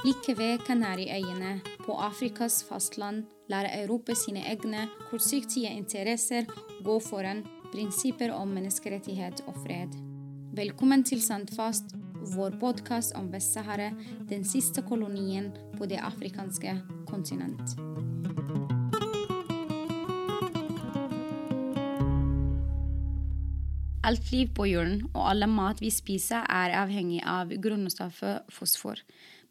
Like ved Kanariøyene, på Afrikas fastland, lar Europa sine egne kortsiktige interesser gå foran prinsipper om menneskerettighet og fred. Velkommen til Sandfast, vår podkast om Vest-Sahara, den siste kolonien på det afrikanske kontinent. Alt liv på jorden og alle mat vi spiser, er avhengig av grunnstoffet fosfor,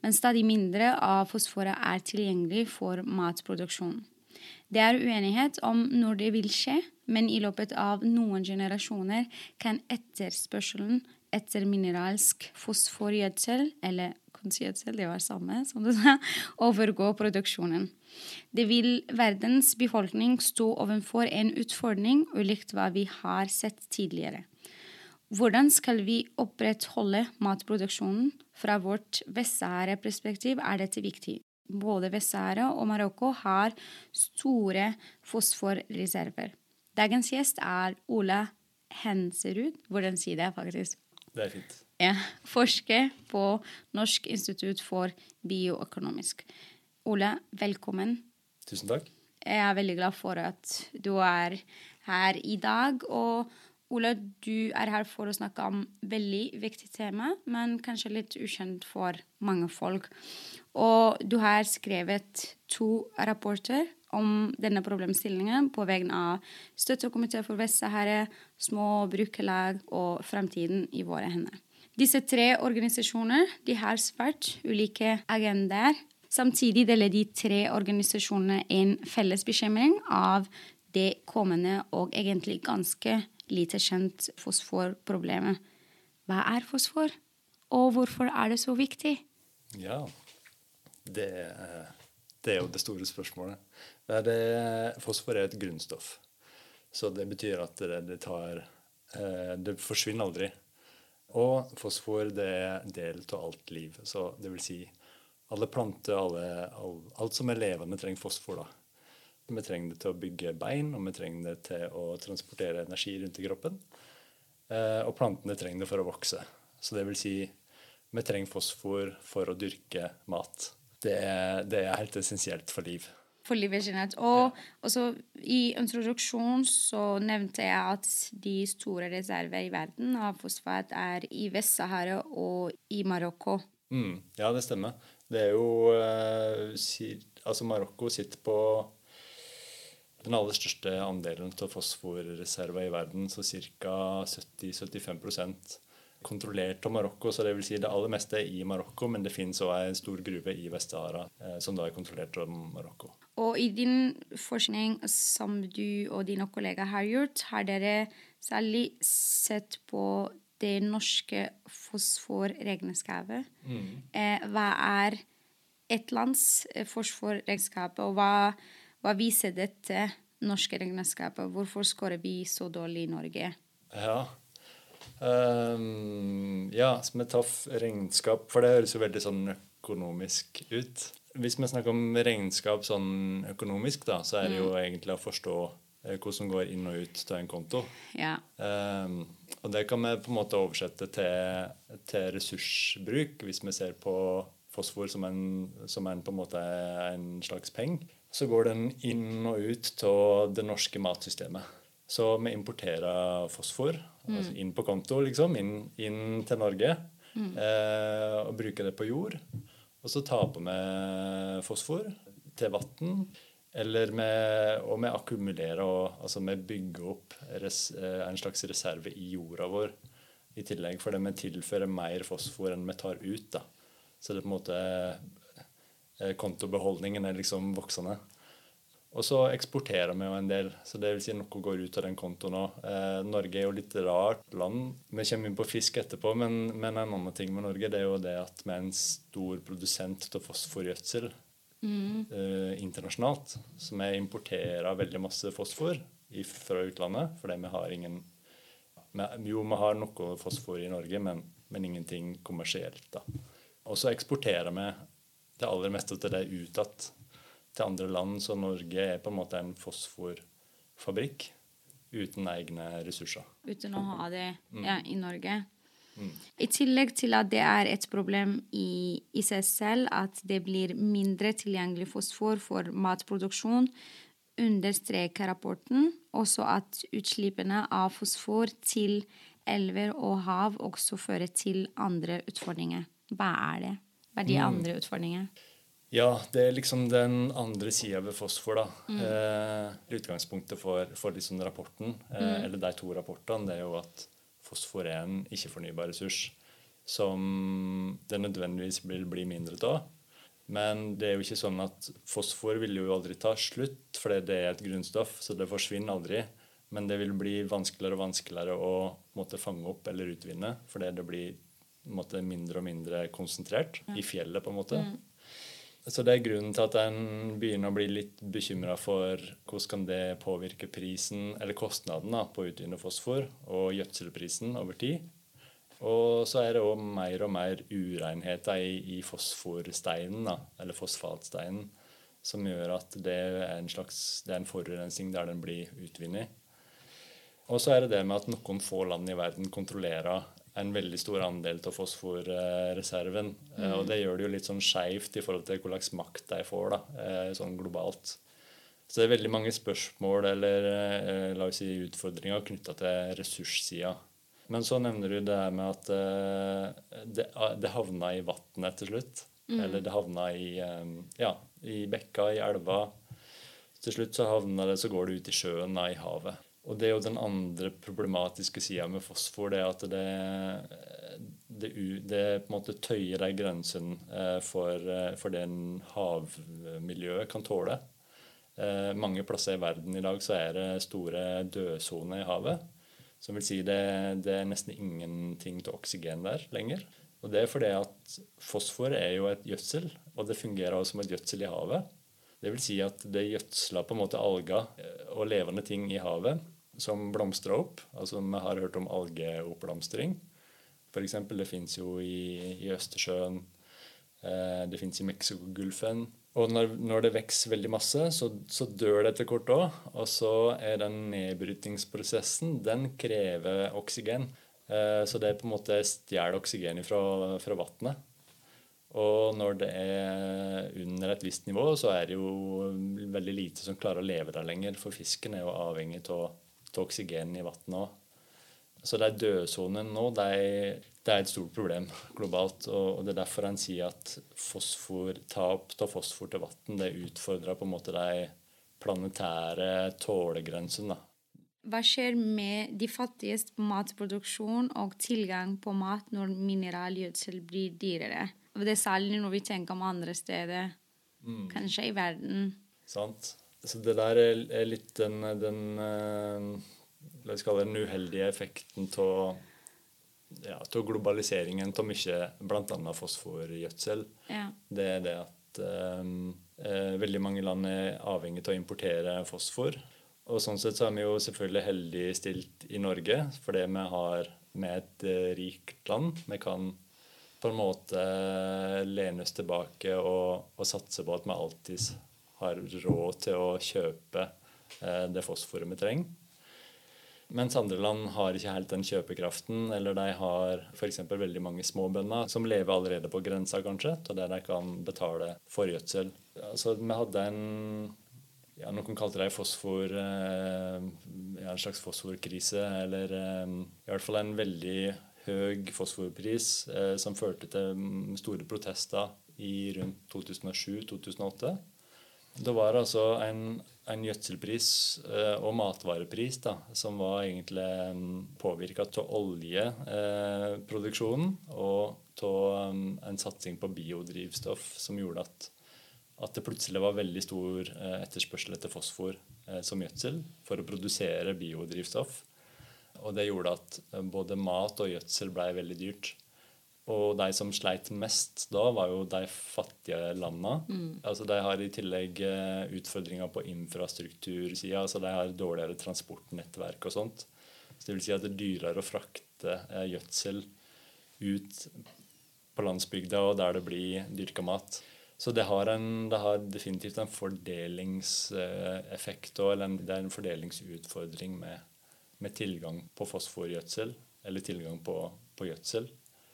men stadig mindre av fosforet er tilgjengelig for matproduksjon. Det er uenighet om når det vil skje, men i løpet av noen generasjoner kan etterspørselen etter mineralsk fosforgjødsel, eller kunstgjødsel, det var samme som du sa, overgå produksjonen. Det vil verdens befolkning stå overfor en utfordring ulikt hva vi har sett tidligere. Hvordan skal vi opprettholde matproduksjonen? Fra vårt Vest-Sahara-perspektiv er dette viktig. Både Vest-Sahara og Marokko har store fosforreserver. Dagens gjest er Ola Henserud. Hvordan sier det faktisk? Det er fint. Ja, Forsker på Norsk institutt for bioøkonomisk. Ola, velkommen. Tusen takk. Jeg er veldig glad for at du er her i dag. Og Ola, du er her for å snakke om veldig viktig tema, men kanskje litt ukjent for mange folk. Og du har skrevet to rapporter om denne problemstillingen på vegne av Støttekomité for Vest-Sahara, små brukerlag og Framtiden i våre hender. Disse tre organisasjoner har svært ulike agendaer Samtidig deler de tre organisasjonene en felles bekymring av det kommende og egentlig ganske lite kjent fosforproblemet. Hva er fosfor, og hvorfor er det så viktig? Ja, det, det er jo det store spørsmålet. Det, fosfor er et grunnstoff. Så det betyr at det, det tar eh, Det forsvinner aldri. Og fosfor det er del av alt liv. Så det vil si alle planter, alle, alt som er levende, trenger fosfor. da. Vi trenger det til å bygge bein, og vi trenger det til å transportere energi rundt i kroppen. Eh, og plantene trenger det for å vokse. Så det vil si, vi trenger fosfor for å dyrke mat. Det er, det er helt essensielt for liv. For livet generelt. Og også i introduksjonen så nevnte jeg at de store reserver i verden av fosfat er i Vest-Sahara og i Marokko. Mm, ja, det stemmer. Det er jo eh, Altså, Marokko sitter på den aller største andelen av fosforreserver i verden, så ca. 70-75% kontrollert av Marokko. Så det vil si det aller meste er i Marokko, men det finnes òg en stor gruve i Vest-Sahara eh, som da er kontrollert av Marokko. Og i din forskning som du og dine kollegaer har gjort, har dere særlig sett på det norske fosforregnskapet. Mm. Eh, hva er et lands eh, fosforregnskap, og hva, hva, viser dette norske regnskapet? Hvorfor skårer vi så dårlig i Norge? Ja, um, ja så vi tar regnskap, for det høres jo veldig sånn økonomisk ut. Hvis vi snakker om regnskap sånn økonomisk, da, så er det jo mm. egentlig å forstå hvordan det som går inn og ut av en konto. Ja. Um, og det kan vi på en måte oversette til, til ressursbruk, hvis vi ser på fosfor som en, som en, på en, måte en slags penge. Så går den inn og ut av det norske matsystemet. Så vi importerer fosfor mm. altså inn på konto, liksom, inn, inn til Norge. Mm. Eh, og bruker det på jord. Og så taper vi fosfor til vann eller med, og vi akkumulerer og altså vi bygger opp res, eh, en slags reserve i jorda vår i tillegg. Fordi vi tilfører mer fosfor enn vi tar ut. da. Så det er på en måte kontobeholdningen er liksom voksende. Og så eksporterer vi jo en del, så det vil si noe går ut av den kontoen òg. Eh, Norge er jo litt rart land. Vi kommer inn på fisk etterpå, men, men en annen ting med Norge det er jo det at vi er en stor produsent av fosforgjødsel mm. eh, internasjonalt. Så vi importerer veldig masse fosfor fra utlandet fordi vi har ingen Jo, vi har noe fosfor i Norge, men, men ingenting kommersielt. da. Og så eksporterer vi det aller meste til det utad til andre land, så Norge er på en måte en fosforfabrikk uten egne ressurser. Uten å ha det mm. ja, i Norge. I tillegg til at det er et problem i, i seg selv at det blir mindre tilgjengelig fosfor for matproduksjon, understreker rapporten også at utslippene av fosfor til elver og hav også fører til andre utfordringer. Hva er det? Er de andre utfordringene? Ja, det er liksom den andre sida ved fosfor. da. Eh, utgangspunktet for, for liksom rapporten, eh, eller de to rapportene, det er jo at fosfor er en ikke-fornybar ressurs som det nødvendigvis vil bli mindre av. Men det er jo ikke sånn at fosfor vil jo aldri ta slutt, fordi det er et grunnstoff, så det forsvinner aldri. Men det vil bli vanskeligere og vanskeligere å måtte fange opp eller utvinne, fordi det blir måte, mindre og mindre konsentrert i fjellet, på en måte. Mm. Så det er grunnen til at en begynner å bli litt bekymra for hvordan kan det påvirke prisen, eller kostnaden da, på å utvinne fosfor, og gjødselprisen over tid. Og så er det òg mer og mer urenheter i, i fosforsteinen, da, eller fosfatsteinen, som gjør at det er en slags det er en forurensning der den blir utvunnet. Og så er det det med at noen få land i verden kontrollerer en veldig stor andel av fosforreserven. Mm. Og det gjør det jo litt sånn skeivt i forhold til hvor slags makt de får da, eh, sånn globalt. Så det er veldig mange spørsmål eller eh, la oss si, utfordringer knytta til ressurssida. Men så nevner du det her med at det, det havna i vannet til slutt. Mm. Eller det havna i, ja, i bekka, i elva. Til slutt så havna det, så går det ut i sjøen, da, i havet. Og det er jo den andre problematiske sida med fosfor, det er at det, det, det på en måte tøyer de grensene eh, for, eh, for det havmiljøet kan tåle. Eh, mange plasser i verden i dag så er det store dødsoner i havet. Som vil si det, det er nesten ingenting til oksygen der lenger. Og det er fordi at fosfor er jo et gjødsel, og det fungerer også som et gjødsel i havet. Det vil si at det gjødsler på en måte alger og levende ting i havet som blomstrer opp. Altså Vi har hørt om algeoppblomstring. eksempel, det fins jo i, i Østersjøen. Eh, det fins i Mexicogolfen. Og når, når, det vokser veldig masse, så, så dør det etter kort òg. Og så er den nedbrytingsprosessen Den krever oksygen. Eh, så det er på en måte stjeler oksygen fra, fra vannet. Og når det er under et visst nivå, så er det jo veldig lite som klarer å leve der lenger. For fisken er jo avhengig av til oksygen i vannet òg. Så de dødsonene nå, det er, det er, et stort problem globalt. Og, det er derfor en sier at fosfor, tap av fosfor til vann utfordrer på en måte de planetære tålegrensene. Hva skjer med de fattiges matproduksjon og tilgang på mat når mineralgjødsel blir dyrere? Det er særlig når vi tenker om andre steder, mm. kanskje i verden. Sant. Så det der er litt den, den eh, La oss kalle det den uheldige effekten av ja, globaliseringen av mye, bl.a. fosforgjødsel. Ja. Det er det at um, eh, veldig mange land er avhengig av å importere fosfor. Og sånn sett så er vi jo selvfølgelig heldig stilt i Norge, fordi vi har med et uh, rikt land. Vi kan på en måte lene oss tilbake og, og satse på at vi alltid har råd til å kjøpe eh, det fosforet vi trenger. Mens andre land har ikke helt den kjøpekraften, eller de har f.eks. veldig mange småbønder som lever allerede på grensa, kanskje, til der de kan betale for gjødsel. Altså, vi hadde en ja, Noen kalte det fosfor, eh, ja, en slags fosforkrise, eller eh, i hvert fall en veldig høy fosforpris som førte til mm, store protester i rundt 2007-2008. Det var altså en, en gjødselpris eh, og matvarepris da, som var egentlig um, påvirka av oljeproduksjonen eh, og av um, en satsing på biodrivstoff som gjorde at, at det plutselig var veldig stor eh, etterspørsel etter fosfor eh, som gjødsel for å produsere biodrivstoff. Og det gjorde at eh, både mat og gjødsel blei veldig dyrt. Og de som sleit mest da, var jo de fattige landene. Mm. Altså, de har i tillegg eh, utfordringer på infrastruktursida. Altså, de har dårligere transportnettverk og sånt. Så det vil si at det er dyrere å frakte eh, gjødsel ut på landsbygda og der det blir dyrka mat. Så det har, en, det har definitivt en fordelingseffekt òg, eller det er en fordelingsutfordring med, med tilgang på fosforgjødsel, eller tilgang på på gjødsel.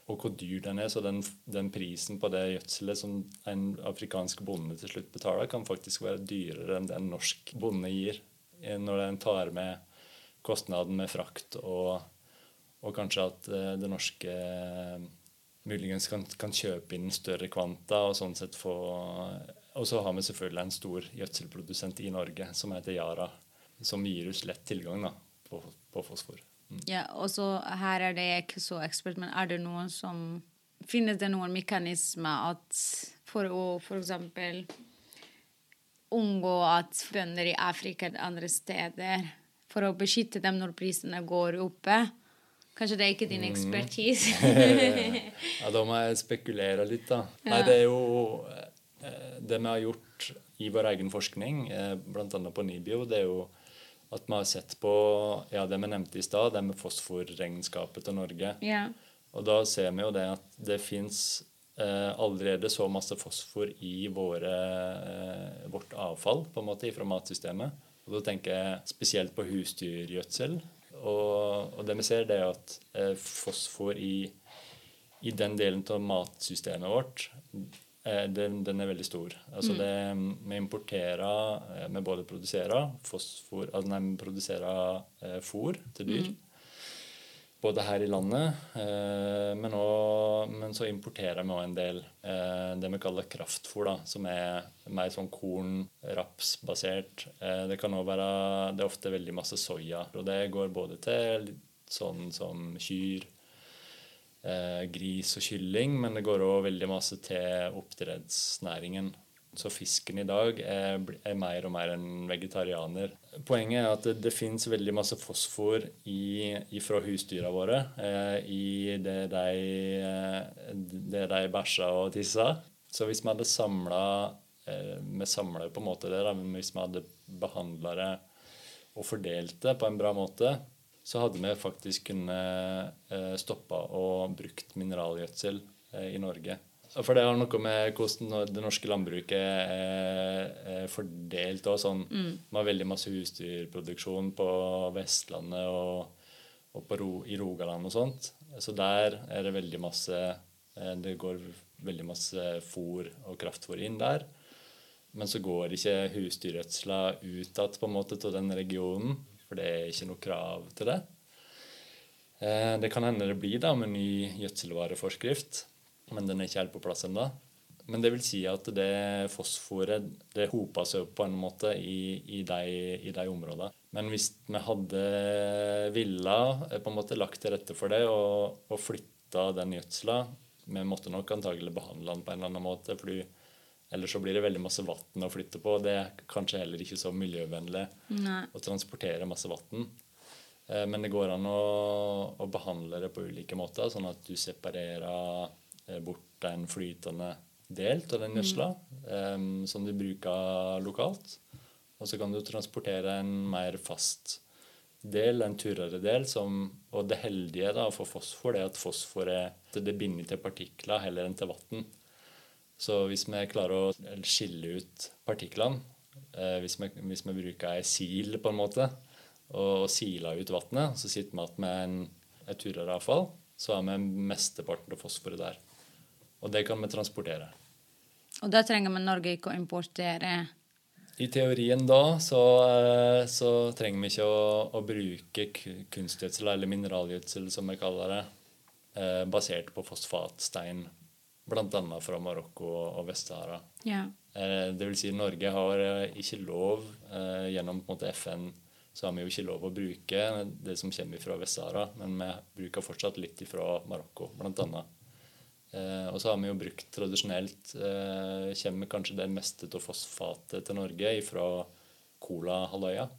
Og hvor dyr den er. Så den, den prisen på det gjødselet som en afrikansk bonde til slutt betaler, kan faktisk være dyrere enn den norsk bonde gir. eh, Når den tar med kostnaden med frakt og, og kanskje at eh, det norske eh, muligens kan, kan kjøpe inn større kvanta og sånn sett få Og så har vi selvfølgelig en stor gjødselprodusent i Norge som heter Yara, som gir oss lett tilgang da, på, på fosfor. Ja, og så her er det ikke så ekspert, men er det noen som Finnes det noen mekanismer at for å f.eks. unngå at bønder i Afrika eller andre steder For å beskytte dem når prisene går oppe? Kanskje det er ikke din ekspertise? ja, da må jeg spekulere litt, da. Nei, det er jo eh, Det vi har gjort i vår egen forskning, eh, bl.a. på NIBIO, det er jo at vi har sett på ja, det vi nevnte i stad, det med fosforregnskapet til Norge. ja. Og da ser vi jo det at det fins eh, allerede så masse fosfor i våre, eh, vårt avfall på en måte fra matsystemet. Og da tenker jeg spesielt på husdyrgjødsel. Og, og det vi ser, det er at eh, fosfor i, i den delen av matsystemet vårt den, den er veldig stor. Altså det, Vi importerer eh, Vi både produserer fosfor altså nei, vi produserer eh, fôr til dyr både her i landet, eh, men, også, men så importerer vi òg en del eh, det vi kaller kraftfôr, da, som er mer sånn korn-rapsbasert. Eh, det kan også være Det er ofte veldig masse soya, og det går både til sånn som kyr, eh, gris og kylling, men det går òg veldig masse til oppdrettsnæringen. Så fisken i dag er, er mer og mer en vegetarianer. Poenget er at det, det fins veldig masse fosfor i, i fra husdyra våre eh, i det de, eh, det de bæsja og tissa. Så hvis vi hadde samla eh, Vi samler på en måte det, da, men hvis vi hadde behandla det og fordelt det på en bra måte, så hadde vi faktisk kunnet eh, stoppa og brukt mineralgjødsel eh, i Norge. For det har noe med hvordan det norske landbruket er, fordelt. òg. sånn. Man har veldig masse husdyrproduksjon på Vestlandet og, og på Ro, i Rogaland og sånt. Så der er det veldig masse eh, Det går veldig masse fôr og kraftfôr inn der. Men så går ikke husdyrgjødsla ut igjen på en måte til den regionen, for det er ikke noe krav til det. Eh, Det kan hende det blir da med ny gjødselvareforskrift men den er ikke helt på plass ennå. Men det vil si at det fosforet det hoper seg opp på en måte i, i, de, i de områdene. Men hvis vi hadde villa på en måte lagt til rette for det og, og flytta den gjødsla Vi måtte nok antagelig behandle den på en eller annen måte, fordi ellers så blir det veldig masse vann å flytte på. Det er kanskje heller ikke så miljøvennlig Nei. å transportere masse vann. Men det går an å, å behandle det på ulike måter, sånn at du separerer eh, bort den flytende del av den gjødsla mm. som du bruker lokalt. Og så kan du transportere en mer fast del, en turere del. Som, og det heldige da for fosfor det er at fosfor er, det binder til partikler heller enn til vann. Så hvis vi klarer å skille ut partiklene, eh, hvis, vi, hvis vi bruker ei sil på en måte, og siler ut vannet, så sitter vi igjen med en, et turreravfall, så har vi mesteparten av fosforet der. Og det kan vi transportere. Og da trenger vi Norge ikke å importere I teorien da så, eh, så trenger vi ikke å, å bruke ku- kunstgjødsel, eller mineralgjødsel som vi kaller det, eh, basert på fosfatstein, bl.a. fra Marokko og Vest-Sahara. Ja. Eh, det vil si Norge har eh, ikke lov, eh, gjennom måte FN, så har vi jo ikke lov å bruke det som kommer fra Vest-Sahara, men vi bruker fortsatt litt fra Marokko, bl.a. Eh, og så har vi jo brukt tradisjonelt eh, Kommer kanskje det meste av fosfatet til Norge fra Cola-halvøya.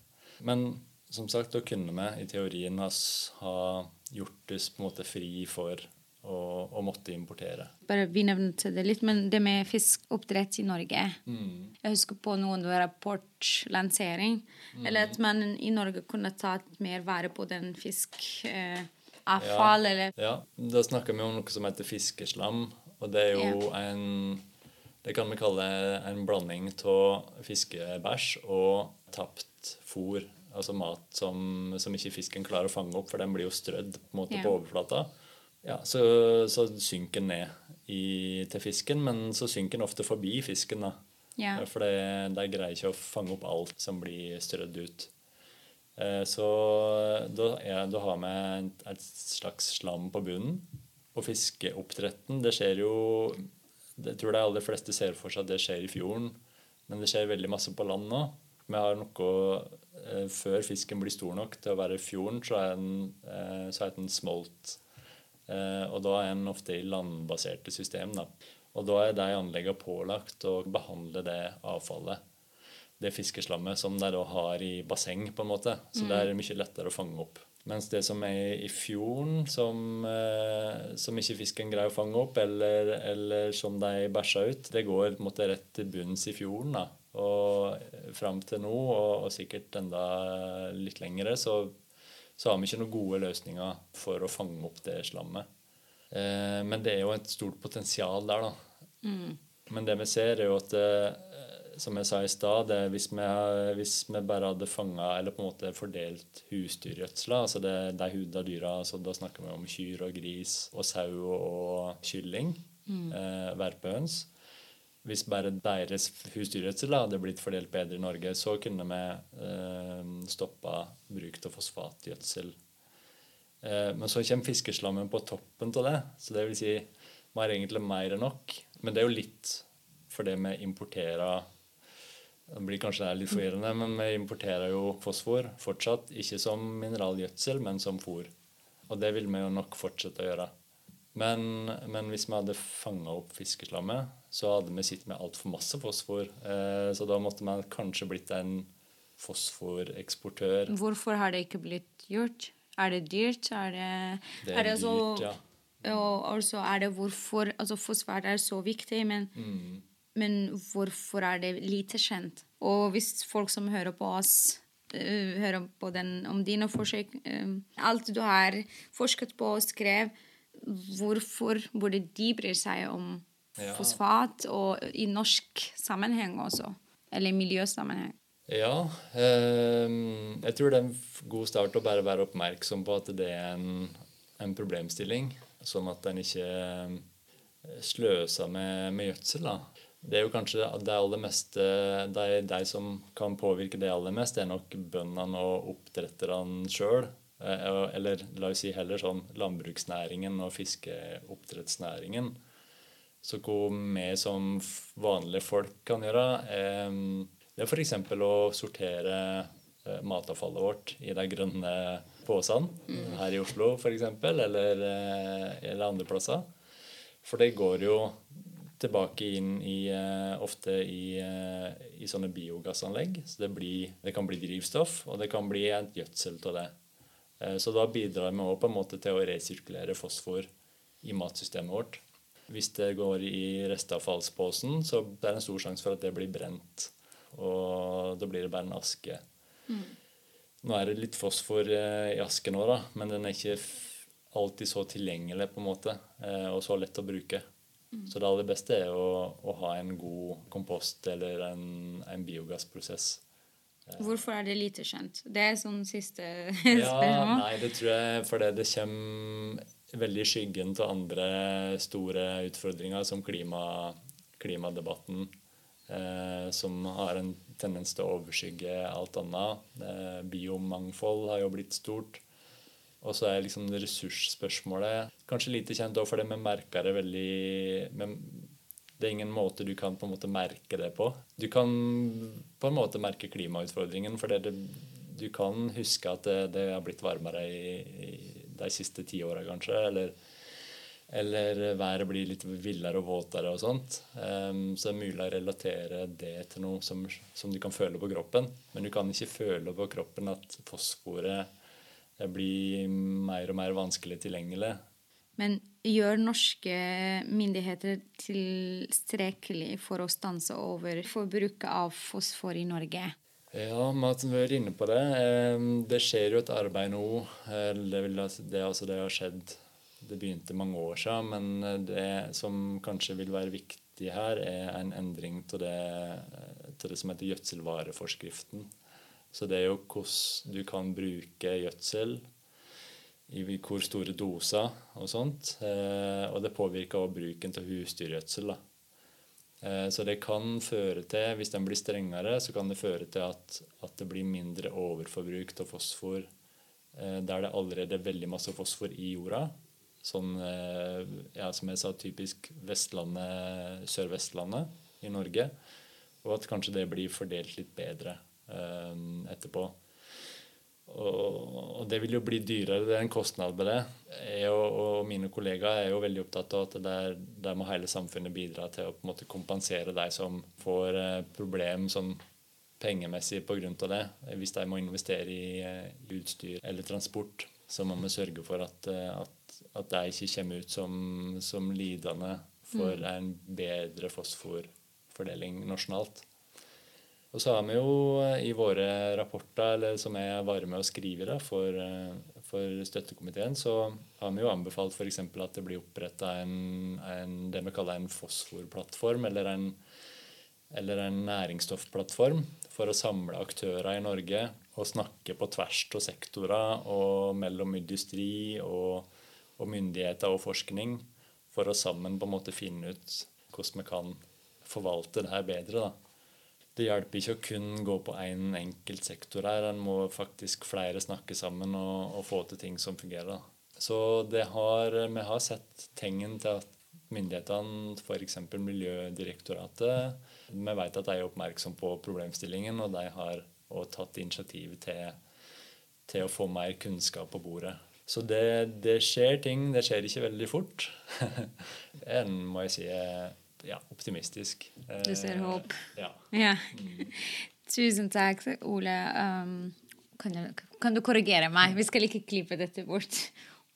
Men som sagt, da kunne vi i teorien ha gjort oss på en måte fri for å, å måtte importere. Bare Vi nevnte det litt, men det med fiskeoppdrett i Norge Jeg husker på noen rapportlansering. Eller at man i Norge kunne tatt mer vare på den fiskavfall, eh, ja. eller Ja, da snakker vi om noe som heter fiskeslam. Og det er jo en Det kan vi kalle en blanding av fiskebæsj og tapt fôr. Altså mat som, som ikke fisken klarer å fange opp, for den blir jo strødd på, en måte Ja. på overflata. Ja, så, så synker den ned i, til fisken, men så synker den ofte forbi fisken. da. Ja. For det, de greier ikke å fange opp alt som blir strødd ut. Eh, Så da, ja, da har vi et, et slags slam på bunnen. Og fiskeoppdretten, det skjer jo Jeg tror de aller fleste ser for seg at det skjer i fjorden, men det skjer veldig masse på land nå. Vi har noe eh, Før fisken blir stor nok til å være i fjorden, så er den, eh, så er den smolt. Eh, og da er en ofte i landbaserte system. Da. Og da er de anleggene pålagt å behandle det avfallet, det fiskeslammet, som de da har i basseng, på en måte. Så det er mye lettere å fange opp. Mens det som er i fjorden, som, eh, som ikke fisken greier å fange opp, eller, eller som de bæsjer ut, det går måte rett til bunns i fjorden. da. Og fram til nå, og, og sikkert enda litt lengre, så, så har vi ikke noen gode løsninger for å fange opp det slammet. Eh, men det er jo et stort potensial der, da. Men det vi ser, er jo at eh, som jeg sa i stad, hvis, vi hvis vi bare hadde fanga eller på en måte fordelt husdyrgjødsla, altså det, de huda dyra, så da snakker vi om kyr og gris og sau og kylling, eh, verpehøns Hvis bare deres husdyrgjødsel hadde blitt fordelt bedre i Norge, så kunne vi eh, stoppa bruk av fosfatgjødsel. Eh, men så kommer fiskeslammen på toppen av det, så det vil si vi har egentlig mer enn nok. Men det er jo litt fordi vi importerer Det blir kanskje litt forvirrende, men vi importerer jo fosfor fortsatt. Ikke som mineralgjødsel, men som fôr. Og det vil vi jo nok fortsette å gjøre. Men, men hvis vi hadde fanga opp fiskeslammet, så hadde vi sittet med altfor masse fosfor. Eh, så da måtte vi kanskje blitt en fosforeksportør. Hvorfor har det ikke blitt gjort? Er det dyrt? Er det, Det er det så- dyrt, ja. Og altså er det hvorfor altså Fosfor er så viktig, men, Mm. men hvorfor er det lite kjent? Og hvis folk som hører på oss, eh, hører på den, om dine forsøk eh, Alt du har forsket på og skrev, hvorfor burde de bry seg om Ja. fosfat, og i norsk sammenheng også? Eller miljøsammenheng? Ja. Eh, jeg tror det er en god start å bare være oppmerksom på at det er en, en problemstilling. Sånn at en ikke eh, sløser med, med gjødsel. Da. Det er jo kanskje det aller meste de, de som kan påvirke det aller mest, det er nok bøndene og oppdretterne sjøl. Eller la oss si heller sånn landbruksnæringen og fiskeoppdrettsnæringen. Så hva vi som vanlige folk kan gjøre, er, det er f.eks. å sortere eh, matavfallet vårt i de grønne posene her i Oslo f.eks., eller, eh, eller andre plasser. For det går jo tilbake inn i, eh, ofte i, eh, i sånne biogassanlegg. Så det, blir, det kan bli drivstoff, og det kan bli et gjødsel av det. Eh, Så da bidrar vi også på en måte til å resirkulere fosfor i matsystemet vårt. Hvis det går i restavfallsposen, så er det en stor sjanse for at det blir brent. Og da blir det bare en aske. Nå er det litt fosfor eh, i asken da, men den er ikke alltid så tilgjengelig på en måte, eh, og så lett å bruke. Så det aller beste er å, å ha en god kompost eller en, en biogassprosess. Hvorfor er det lite kjent? Det er sånn siste spørsmål. Ja, nei, det tror jeg fordi det kommer veldig i skyggen til andre store utfordringer, som klima, klimadebatten, eh, som har en tendens til å overskygge alt annet. Eh, biomangfold har jo blitt stort. Og så er liksom ressursspørsmålet kanskje lite kjent òg, fordi vi merker det veldig men Det er ingen måte du kan på en måte merke det på. Du kan på en måte merke klimautfordringen, for du kan huske at det, det har blitt varmere i, i de siste ti åra, kanskje. Eller, eller været blir litt villere og våtere og sånt. Um, så det er mulig å relatere det til noe som, som du kan føle på kroppen. Men du kan ikke føle på kroppen at fosforet blir mer og mer vanskelig tilgjengelig. Men gjør norske myndigheter tilstrekkelig for å stanse over forbruket av fosfor i Norge? Ja, Martin var inne på det. Det skjer jo et arbeid nå. Det, vil, altså- det, altså det har skjedd Det begynte mange år siden, men eh, det som kanskje vil være viktig her, er en endring til det, til det som heter gjødselvareforskriften. Så det er jo hvordan du kan bruke gjødsel i hvor store doser og sånt. Eh, og det påvirker også bruken til husdyrgjødsel. Eh, så det kan føre til, hvis den blir strengere, så kan det føre til at, at det blir mindre overforbruk av fosfor eh, der det allerede er veldig masse fosfor i jorda. Sånn, eh, ja, som jeg sa, typisk Vestlandet, Sør-Vestlandet i Norge. Og at kanskje det blir fordelt litt bedre etterpå. Og, det vil jo bli dyrere. Det er en kostnad med det. Jeg og, og mine kollegaer er jo veldig opptatt av at der, der må hele samfunnet bidra til å på en måte kompensere de som får eh, problem sånn pengemessig pga. det. Hvis de må investere i, eh, i, utstyr eller transport, så må vi sørge for at, eh, at, at de ikke kommer ut som, som lidende for mm. en bedre fosforfordeling nasjonalt. Og så har vi jo eh, i våre rapporter, eller som jeg var med å skrive da, for, eh, for støttekomiteen, så har vi jo anbefalt f.eks. at det blir oppretta en, en, det vi kaller en fosforplattform, eller en, eller en næringsstoffplattform, for å samle aktører i Norge og snakke på tvers av sektorer og mellom industri og, og myndigheter og forskning, for å sammen på en måte finne ut hvordan vi kan forvalte det her bedre. da det hjelper ikke å kun gå på én en enkelt sektor her. En må faktisk flere snakke sammen og, og få til ting som fungerer. Så har, vi har sett tegn til at myndighetene, f.eks. Miljødirektoratet, vi vet at de er oppmerksom på problemstillingen, og de har også tatt initiativ til, til å få mer kunnskap på bordet. Så det, det skjer ting. Det skjer ikke veldig fort. en må jeg si er ja, optimistisk. Du ser håp? Ja. ja. Mm. Tusen takk, Ole. Um, kan, du, kan, du, korrigere meg? Vi skal ikke klippe dette bort.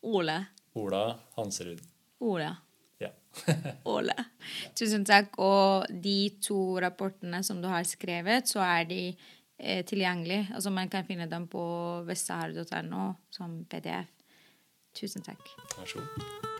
Ole. Ola Hanserud. Ola. Ja. Ole. Tusen takk. Og de to rapportene som du har skrevet, så er de eh, tilgjengelige. Altså Man kan finne dem på vestsahara.no som PDF. Tusen takk. Vær så god.